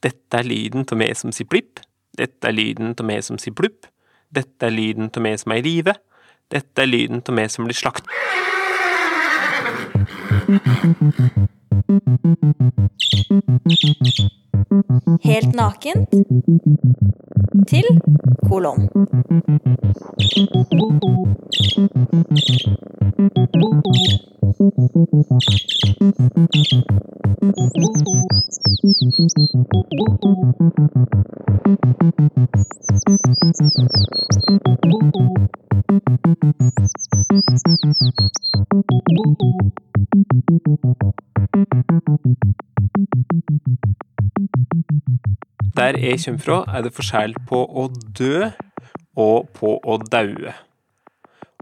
Dette er lyden av meg som sier plipp. Dette er lyden av meg som sier plupp. Dette er lyden av meg som er i live. Dette er lyden av meg som blir slakt. Helt nakent til kolon. Der jeg kommer fra, er det forskjell på å dø og på å daue.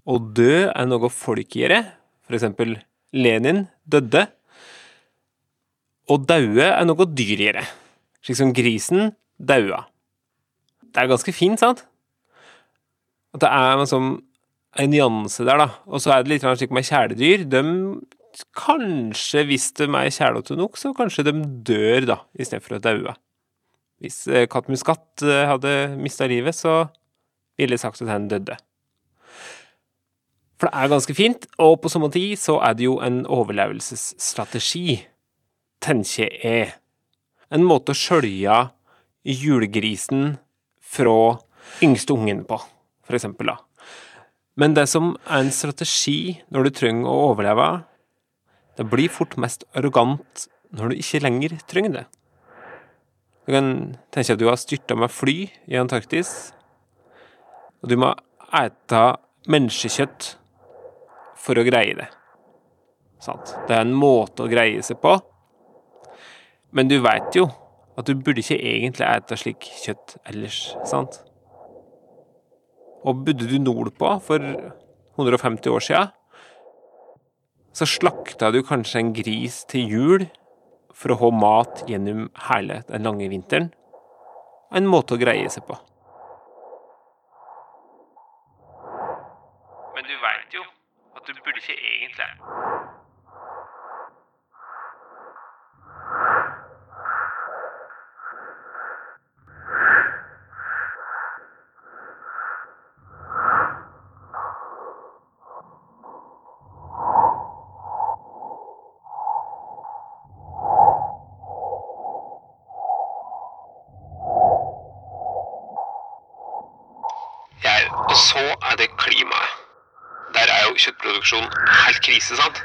Å dø er noe folk gjør, eksempel Lenin døde. Å daue er noe dyrere, slik som grisen daua. Det er ganske fint, sant? At det er liksom en nyanse der, da. Og så er det litt slik med kjæledyr. De kanskje, hvis de er kjælete nok, så kanskje de dør, da, istedenfor å daue. Hvis eh, Katt Muskat eh, hadde mista livet, så ville jeg sagt at han døde. For det er ganske fint, og på samme tid så er det jo en overlevelsesstrategi, tenker jeg. En måte å skjølge julegrisen fra yngste ungen på, for eksempel, da. Men det som er en strategi når du trenger å overleve, det blir fort mest arrogant når du ikke lenger trenger det. Du kan tenke at du har styrta med fly i Antarktis, og du må ete menneskekjøtt for å greie det. Sant? Det er en måte å greie seg på, men du veit jo at du burde ikke egentlig ete slik kjøtt ellers, sant? Og bodde du nordpå for 150 år sia, så slakta du kanskje en gris til jul for å ha mat gjennom hele den lange vinteren. En måte å greie seg på. Men du veit jo at du burde ikke egentlig Ja, og så er det klimaet. Der er jo helt krise, sant?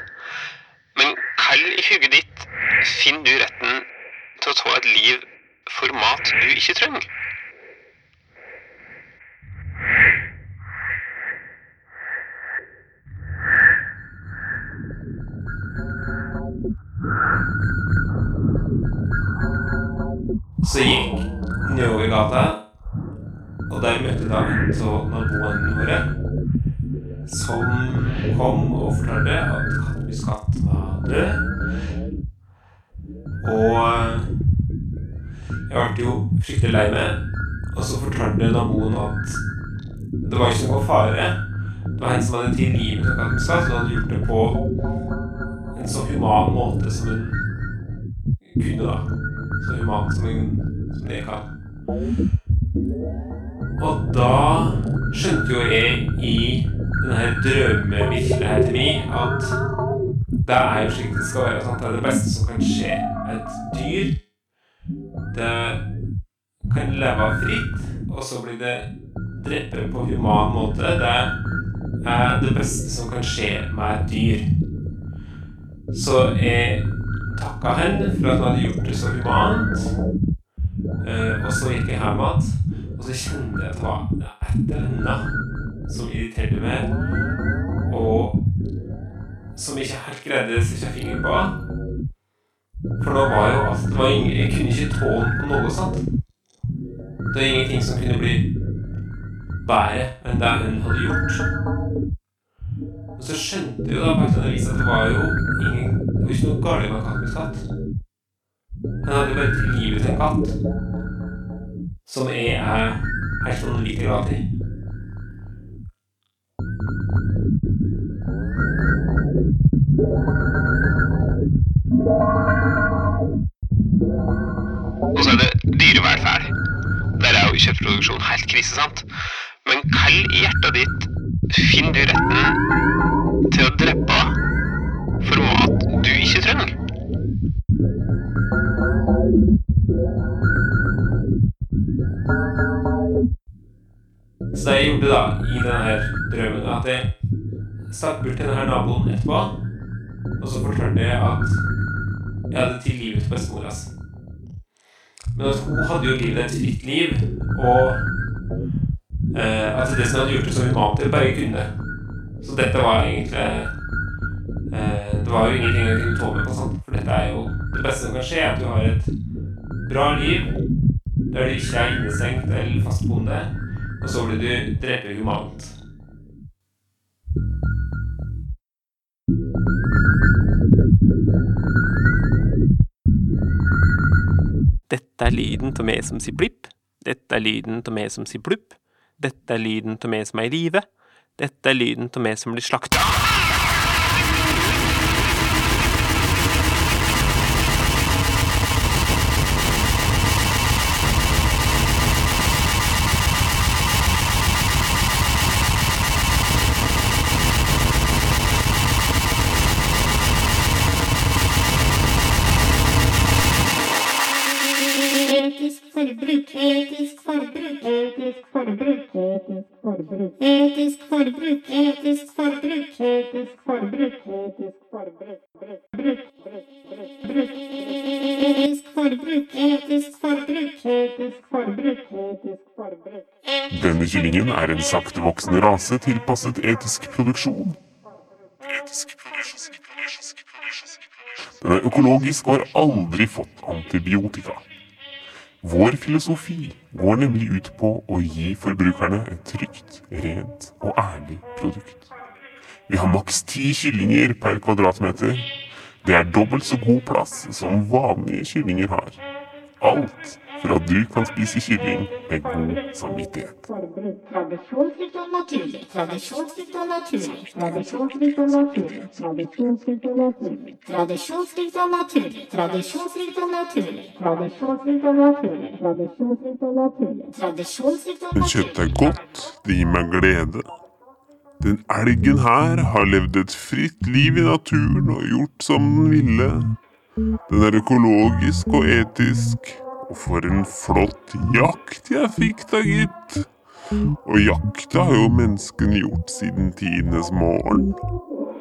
Men kall i hugget ditt finner du retten til å ta et liv for mat du ikke trenger. Så gikk nedover gata og der møtte da en av naboene våre som kom og fortalte at kattmuskat var død. Og jeg ble jo fryktelig lei meg. Og så fortalte naboen at det var ikke noe fare. Det var en som hadde tilgivet en så som hadde gjort det på en så human måte som hun kunne, da. Så human som, hun, som det kan. Og da skjønte jo jeg i denne her drømmevirkeligheten min at det er jo slik det skal være. Sant? Det er det beste som kan skje. Et dyr det kan leve fritt, og så blir det drept på human måte. Det er det beste som kan skje med et dyr. Så jeg takka henne for at hun hadde gjort det så humant. Eh, og så gikk jeg hjem igjen, og så kjente jeg at det var et eller som irriterte meg, og som ikke helt greide å sette fingeren på. For da var jo altså, det var ingen, Jeg kunne ikke tåle på noe sånt. Det er ingenting som kunne bli bedre enn det hun hadde gjort. Og så skjønte jo da på vis at det var jo ingen Det var ikke noe galt med kattens katt. Han hadde bare tilgivet en katt som jeg er helt like glad i. dyrevelferd. Der er jo kjøttproduksjon helt krise, sant? Men kall i hjertet ditt finner du retten til å drepe for mat du ikke trenger? Så det jeg gjorde da i denne drømmen, at jeg satt bort til denne naboen etterpå, og så fortalte jeg at jeg hadde tilgivet til bestemora si. Men at hun hadde jo livet et fritt liv, og eh, at det som hadde gjort det så humant, det bare kunne. Så dette var egentlig eh, Det var jo ingenting jeg kunne tåle på sånt, for dette er jo det beste som kan skje, at du har et bra liv der du ikke er innestengt eller fastboende, og så blir du drept humant. Dette er lyden av meg som sier blipp. Dette er lyden av meg som sier blupp. Dette er lyden av meg som er i live. Dette er lyden av meg som blir slakta. Forbruk, etisk forbruk, etisk forbruk, etisk forbruk, bruk, bruk, bruk, bruk, bruk, etisk forbruk, etisk forbruk, etisk forbruk, etisk forbruk. Denne kyllingen er en saktevoksende rase tilpasset etisk produksjon. Etisk produksjon. Den er økologisk og har aldri fått antibiotika. Vår filosofi går nemlig ut på å gi forbrukerne et trygt, rent og ærlig produkt. Vi har maks ti kyllinger per kvadratmeter. Det er dobbelt så god plass som vanlige kyllinger har. Alt for at du kan spise kylling med god samvittighet. Tradisjonsrikt og naturlig, tradisjonsrikt og naturlig, tradisjonsrikt og naturlig, tradisjonsrikt og naturlig, tradisjonsrikt og naturlig, tradisjonsrikt og naturlig, tradisjonsrikt og naturlig, tradisjonsrikt og naturlig, tradisjonsrikt og Men naturlig. kjøttet er godt, det gir meg glede. Den elgen her har levd et fritt liv i naturen og gjort som den ville. Den er økologisk og etisk, og for en flott jakt jeg fikk da, gitt. Og jakta har jo menneskene gjort siden tidenes morgen.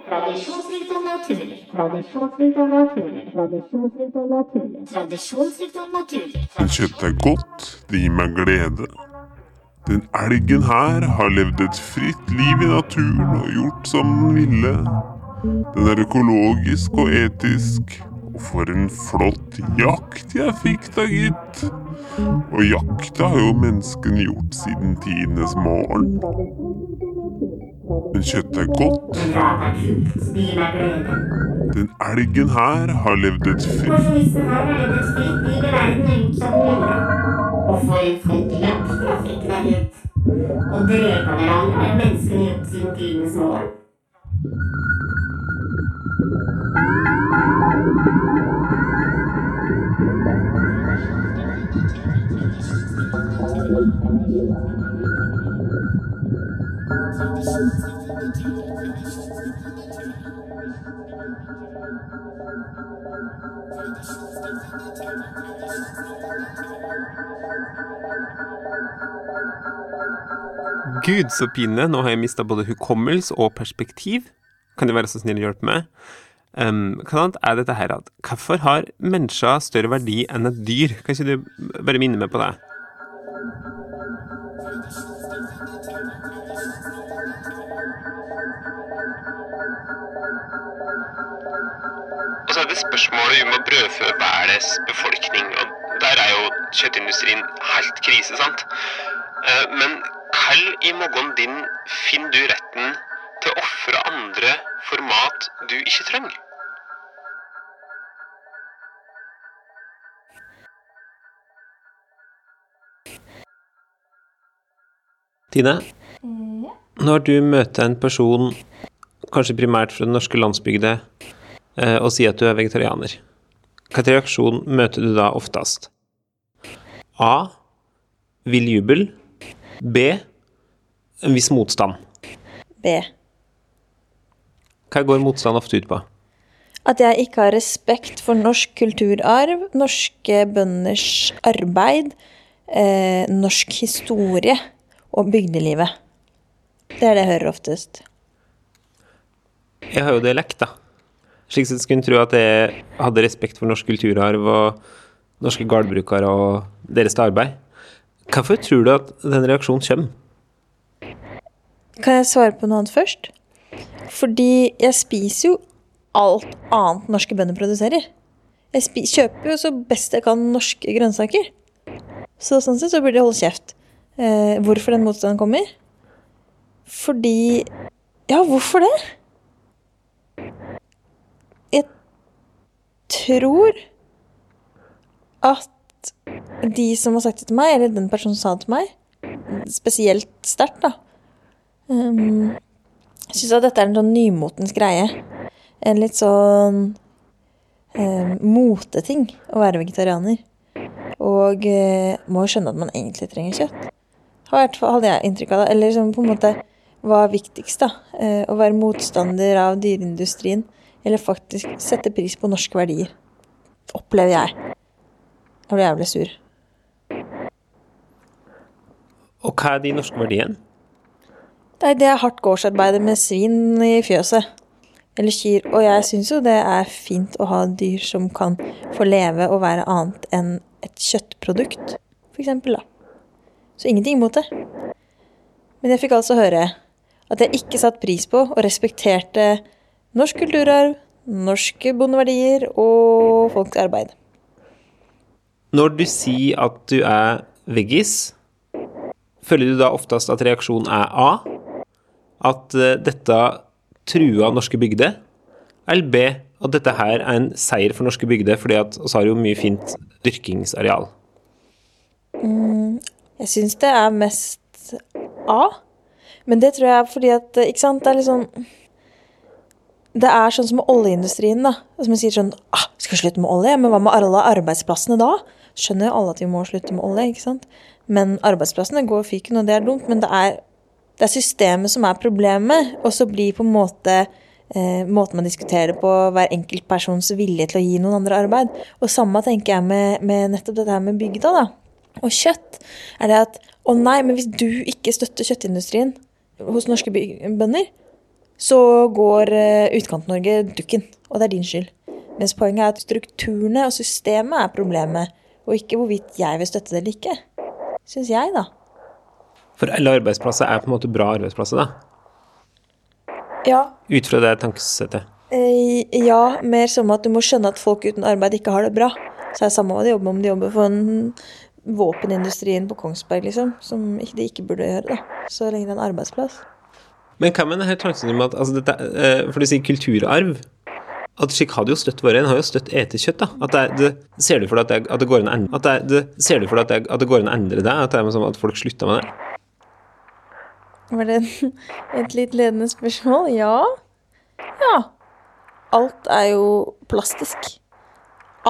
Tradisjonsrikt og naturlig, tradisjonsrikt og naturlig, tradisjonsrikt og naturlig, tradisjonsrikt og naturlig, Men kjøttet er godt, det gir meg glede. Den elgen her har levd et fritt liv i naturen og gjort som den ville. Den er økologisk og etisk, for en flott jakt jeg fikk da, gitt. Og jakta har jo menneskene gjort siden tidenes morgen. Men kjøttet er godt. Den elgen her har levd et fritt og. Og for en flott jakt jeg fikk da, gitt. Og drepe hverandre har menneskene gjort siden tidenes morgen. Gud, så pinlig. Nå har jeg mista både hukommelse og perspektiv. Kan du være så snill å hjelpe meg? Um, er dette her at Hvorfor har mennesker større verdi enn et dyr? Kan ikke du bare minne meg på det? Og så er det spørsmålet om å brødfø verdens befolkning, og der er jo kjøttindustrien helt krise, sant? Eh, Men hva i magen din finner du retten til å ofre andre for mat du ikke trenger? Tine, når du møter en person, kanskje primært fra den norske landsbygda, eh, og sier at du er vegetarianer, hvilken reaksjon møter du da oftest? A. Vill jubel. B. En viss motstand. B. Hva går motstand ofte ut på? At jeg ikke har respekt for norsk kulturarv, norske bønders arbeid, eh, norsk historie og bygdelivet. Det er det jeg hører oftest. Jeg har jo dialekt, da. Slik sett skulle en tro at jeg hadde respekt for norsk kulturarv og norske gårdbrukere og deres arbeid. Hvorfor tror du at den reaksjonen kommer? Kan jeg svare på noe annet først? Fordi jeg spiser jo alt annet norske bønder produserer. Jeg kjøper jo så best jeg kan norske grønnsaker. Så sånn sett så burde jeg holde kjeft. Eh, hvorfor den motstanden kommer? Fordi Ja, hvorfor det? Jeg tror at de som har sagt det til meg, eller den personen som sa det til meg, spesielt sterkt, da um, Syns at dette er en sånn nymotens greie. En litt sånn um, moteting å være vegetarianer. Og eh, må jo skjønne at man egentlig trenger kjøtt. Hvert fall hadde jeg inntrykk av det. Eller liksom på en måte hva er viktigst, da? Eh, å være motstander av dyreindustrien, eller faktisk sette pris på norske verdier. Opplever jeg. Jeg ble jævlig sur. Og hva er de norske verdiene? Nei, det er hardt gårdsarbeid med svin i fjøset. Eller kyr. Og jeg syns jo det er fint å ha dyr som kan få leve og være annet enn et kjøttprodukt, for eksempel, da. Så ingenting imot det. Men jeg fikk altså høre at jeg ikke satte pris på og respekterte norsk kulturarv, norske bondeverdier og folks arbeid. Når du sier at du er veggis, føler du da oftest at reaksjonen er A? At eh, dette truer norske bygder? Eller B? At dette her er en seier for norske bygder, fordi at vi har jo mye fint dyrkingsareal? Jeg syns det er mest A. Men det tror jeg er fordi at Ikke sant, det er litt sånn Det er sånn som med oljeindustrien, da. Som sier sånn ah, 'Skal vi slutte med olje?' Men hva med alle arbeidsplassene da? Skjønner jo alle at vi må slutte med olje, ikke sant? Men arbeidsplassene går fyken, og det er dumt. Men det er, det er systemet som er problemet. Og så blir på en måte eh, måten man diskuterer på, hver enkelt persons vilje til å gi noen andre arbeid. Og samme tenker jeg med, med nettopp dette her med bygda, da. Og kjøtt er det at å nei, men hvis du ikke støtter kjøttindustrien hos norske bønder, så går eh, Utkant-Norge dukken, og det er din skyld. Mens poenget er at strukturene og systemet er problemet, og ikke hvorvidt jeg vil støtte det eller ikke. Syns jeg, da. For alle arbeidsplasser er på en måte bra arbeidsplasser, da. Ja, Ut fra det tankesettet. Eh, ja, mer som at du må skjønne at folk uten arbeid ikke har det bra. Så er det samme hva de jobber med, om de jobber for en våpenindustrien på Kongsberg, liksom. Som de ikke burde gjøre, da. Så lenge det er en arbeidsplass. Men hva med denne tanken om at altså dette, eh, For du sier kulturarv. At slik har det jo støtt vært. En har jo støtt etekjøtt, da. At det, det, ser du for deg at det, at det går an å endre at det, det, Ser du for deg at det, går an å endre det? At det er sånn at folk slutter med det? Var det et litt ledende spørsmål? Ja. Ja. Alt er jo plastisk.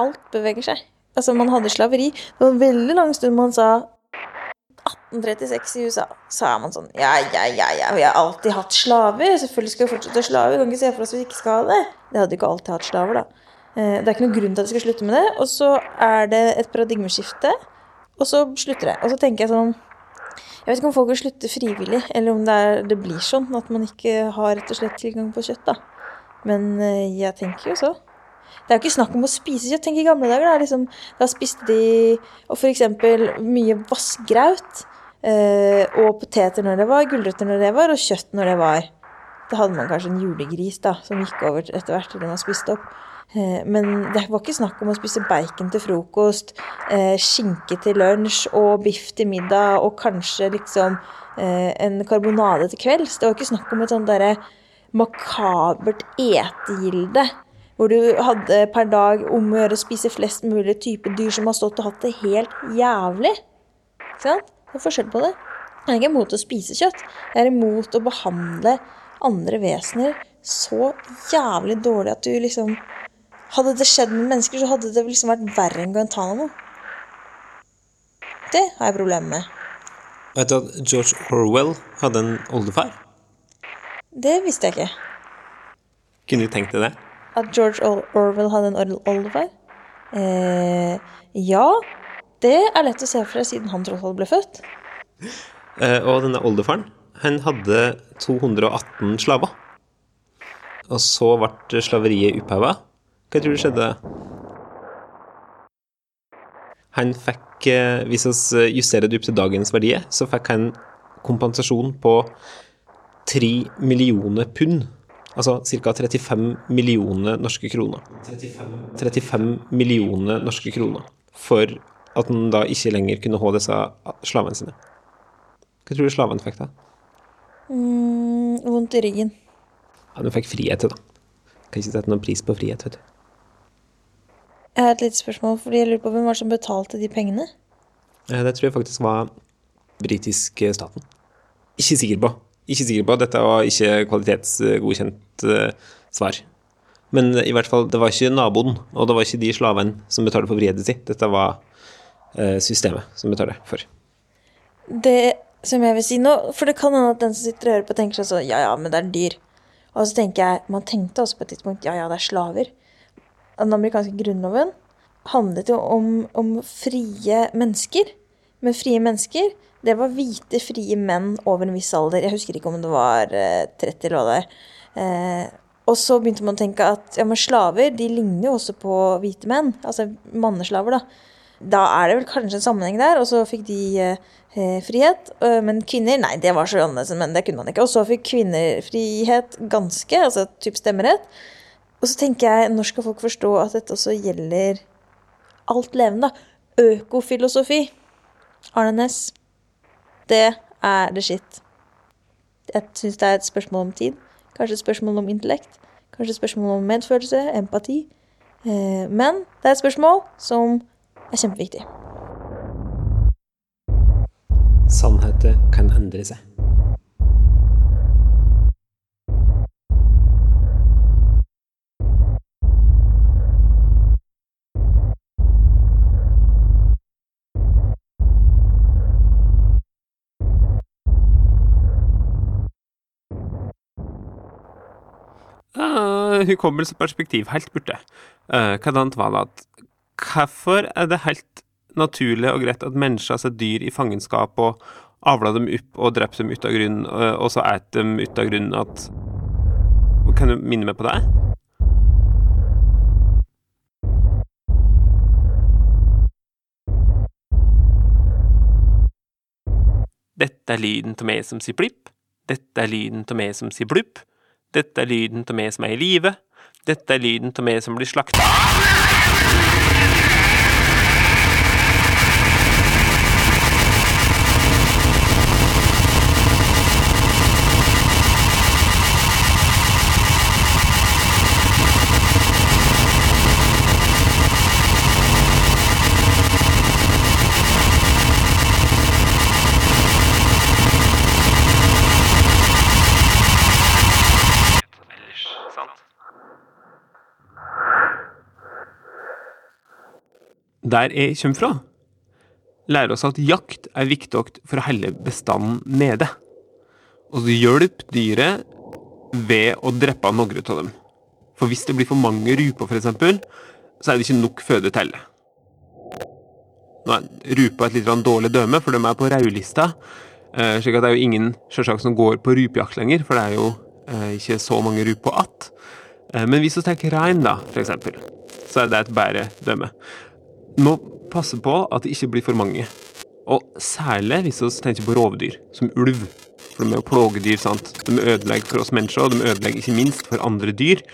Alt beveger seg. Altså, man hadde slaveri. Det var en veldig lang stund man sa 1836 i USA. Så er man sånn Ja, ja, ja, ja, vi har alltid hatt slaver. Selvfølgelig skal vi fortsette å ha slaver. Vi kan ikke se for oss at vi ikke skal ha det. Det hadde ikke alltid hatt slaver, da. Eh, Det er ikke noen grunn til at vi skal slutte med det. Og så er det et paradigmeskifte, og så slutter det. Og så tenker jeg sånn jeg vet ikke om folk vil slutte frivillig, eller om det, er, det blir sånn at man ikke har rett og slett tilgang på kjøtt. da. Men eh, jeg tenker jo så. Det er jo ikke snakk om å spise kjøtt. Tenk i gamle dager. Da, liksom, da spiste de og eksempel mye vassgraut. Eh, og poteter når det var, gulrøtter når det var, og kjøtt når det var. Da hadde man kanskje en julegris da, som gikk over etter hvert, eller man spiste opp. Eh, Men det var ikke snakk om å spise bacon til frokost, eh, skinke til lunsj og biff til middag og kanskje liksom eh, en karbonade til kvelds. Det var ikke snakk om et sånt derre makabert etegilde hvor du hadde per dag om å gjøre å spise flest mulig type dyr som har stått og hatt det helt jævlig. Ikke sant? Det er forskjell på det. Jeg er ikke imot å spise kjøtt. Jeg er imot å behandle andre vesener så jævlig dårlig at du liksom Hadde det skjedd med mennesker, så hadde det liksom vært verre enn Guantánamo. Det har jeg problemer med. Vet du at George Orwell hadde en oldefar? Det visste jeg ikke. Kunne du tenkt deg det? At George Or- Orwell hadde en oldefar? Eh, ja, det er lett å se for seg siden han tross alt ble født. Eh, og denne oldefaren, han hadde 218 slaver. Og så ble slaveriet oppheva. Hva tror du skjedde? Han fikk, eh, hvis vi justerer det opp til dagens verdier, så fikk han kompensasjon på 3 millioner pund. Altså ca. 35 millioner norske kroner. 35 millioner norske kroner. For at han da ikke lenger kunne ha disse slavene sine. Hva tror du slavene fikk da? Mm, vondt i ryggen. Ja, de fikk frihet, da. Kan ikke sette noen pris på frihet, vet du. Jeg har et lite spørsmål, fordi jeg lurer på hvem var det som betalte de pengene? Eh, Det tror jeg faktisk var britiske staten. Ikke sikker på. Ikke sikker på. Dette var ikke kvalitetsgodkjent eh, svar. Men i hvert fall, det var ikke naboen, og det var ikke de slavene som betalte for friheten sin. Dette var uh, systemet som betaler for. Det som jeg vil si nå, for det kan hende at den som sitter og hører på, tenker sånn, ja ja, men det er dyr. Og så tenker jeg, man tenkte også på et tidspunkt, ja ja, det er slaver. Den amerikanske grunnloven handlet jo om, om frie mennesker. Men frie mennesker, det var hvite, frie menn over en viss alder. Jeg husker ikke om det var eh, 30 eller hva det er. Eh, og så begynte man å tenke at ja, men slaver de ligner jo også på hvite menn. Altså manneslaver, da. Da er det vel kanskje en sammenheng der, og så fikk de eh, eh, frihet. øh, men kvinner, nei, det var så annerledes menn, det kunne man ikke. Og så fikk kvinner frihet ganske, altså typ stemmerett. Og så tenker jeg, når skal folk forstå at dette også gjelder alt levende, da? Økofilosofi. Arne Næss. Det er det shit. Jeg syns det er et spørsmål om tid. Kanskje spørsmål om intellekt. Kanskje spørsmål om medfølelse, empati. Eh, men det er et spørsmål som er kjempeviktig. Sannheter kan endre seg. Uh, hukommelse helt borte. Uh, Hvordan var det at Hvorfor er det helt naturlig og greit at mennesker setter dyr i fangenskap og avler dem opp og dreper dem ut av grunnen, og, og så eter dem ut av grunnen at Kan du minne meg på det? Dette er lyden av meg som sier blipp. Dette er lyden av meg som sier blupp. Dette er lyden av meg som er i live. Dette er lyden av meg som blir slakta. Der jeg kommer fra, lærer oss at jakt er viktig for å holde bestanden nede. Og så hjelp dyret ved å drepe noen av dem. For hvis det blir for mange ruper, eksempel, så er det ikke nok føde til. Nå er et litt dårlig døme, for de er på rødlista. Eh, slik at det er jo ingen selvsagt som går på rupejakt lenger, for det er jo eh, ikke så mange ruper. Eh, men hvis vi tar rein, da, eksempel, så er det et bedre dømme. Må passe på at det ikke blir for mange. Og særlig hvis vi tenker på rovdyr, som ulv. For de er jo plågedyr, sant. De ødelegger for oss mennesker, og de ødelegger ikke minst for andre dyr.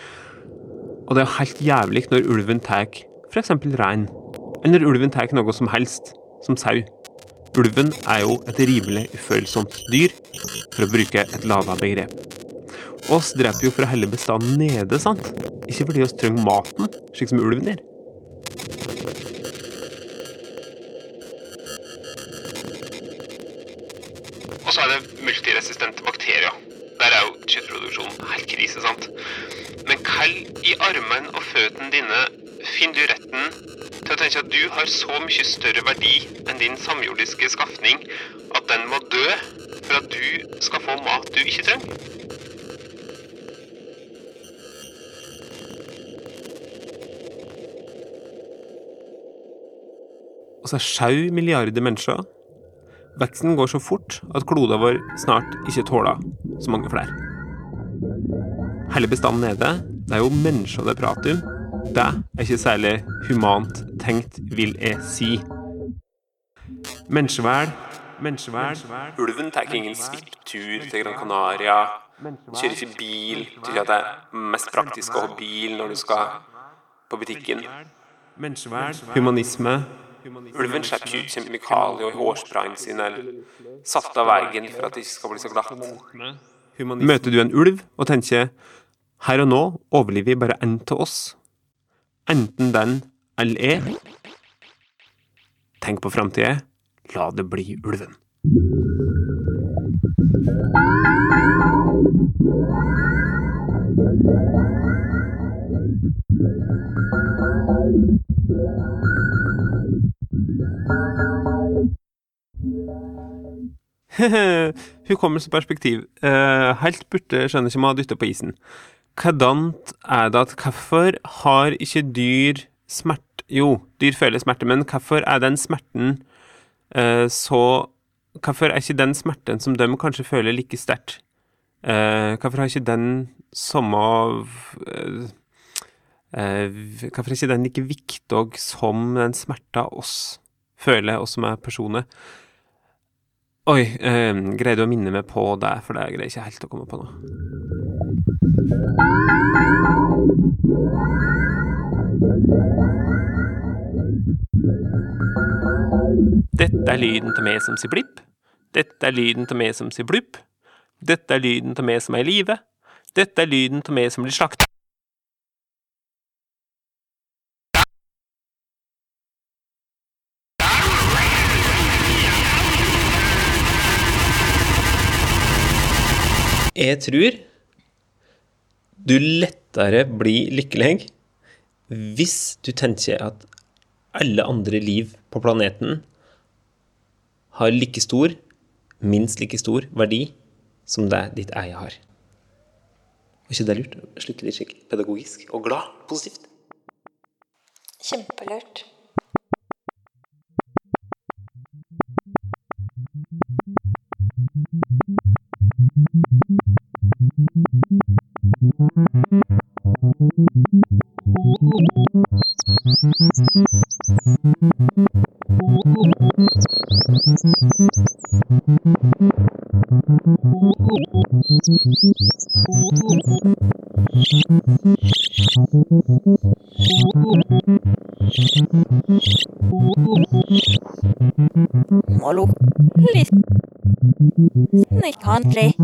Og det er jo helt jævlig når ulven tar f.eks. rein. Eller ulven tar noe som helst, som sau. Ulven er jo et rimelig ufølsomt dyr, for å bruke et lava begrep. Oss dreper jo for å helle bestanden nede, sant? Ikke fordi oss trenger maten, slik som ulven gjør. Og så er det multiresistente bakterier. Der er jo kjøttproduksjonen helt krise, sant? Men kall i armene og føttene dine finner du retten til å tenke at du har så mye større verdi enn din samjordiske skafning at den må dø for at du skal få mat du ikke trenger. Altså så sju milliarder mennesker. Veksten går så fort at kloden vår snart ikke tåler så mange flere. Hele bestanden nede, det er jo mennesker det prater om. Det er ikke særlig humant tenkt, vil jeg si. Menneskevel, menneskevel Ulven tar ingen svipptur til Gran Canaria. Kjører ikke bil. Tykker at det er mest praktisk å ha bil når du skal på butikken. Humanisme. Ulven slipper ut kjemikalier i hårsprayen sin eller satt av veien for at det ikke skal bli så glatt. Møter du en ulv og tenker her og nå overlever bare én av oss, enten den eller jeg, tenk på framtida, la det bli ulven. Hukommelsesperspektiv. Uh, helt borte skjønner ikke har dytta på isen. Hvordan er det at hvorfor har ikke dyr smerte Jo, dyr føler smerte, men hvorfor er den smerten uh, så Hvorfor er ikke den smerten som de kanskje føler, like sterkt? Uh, hvorfor har ikke den samme uh, eh, Hvorfor er ikke den like viktig som den smerta oss føler, og som er personer? Oi, eh, greier du å minne meg på det, for det greier jeg ikke helt å komme på nå. Dette er lyden til meg som sier blipp. Dette er lyden til meg som sier blupp. Dette er lyden til meg som er i live. Dette er lyden til meg som blir slakta. Jeg tror du lettere blir lykkelig hvis du tenker at alle andre liv på planeten har like stor, minst like stor verdi som det ditt eie har. Er ikke det lurt? Slutte litt skikkelig pedagogisk og glad, positivt. Kjempelurt. country.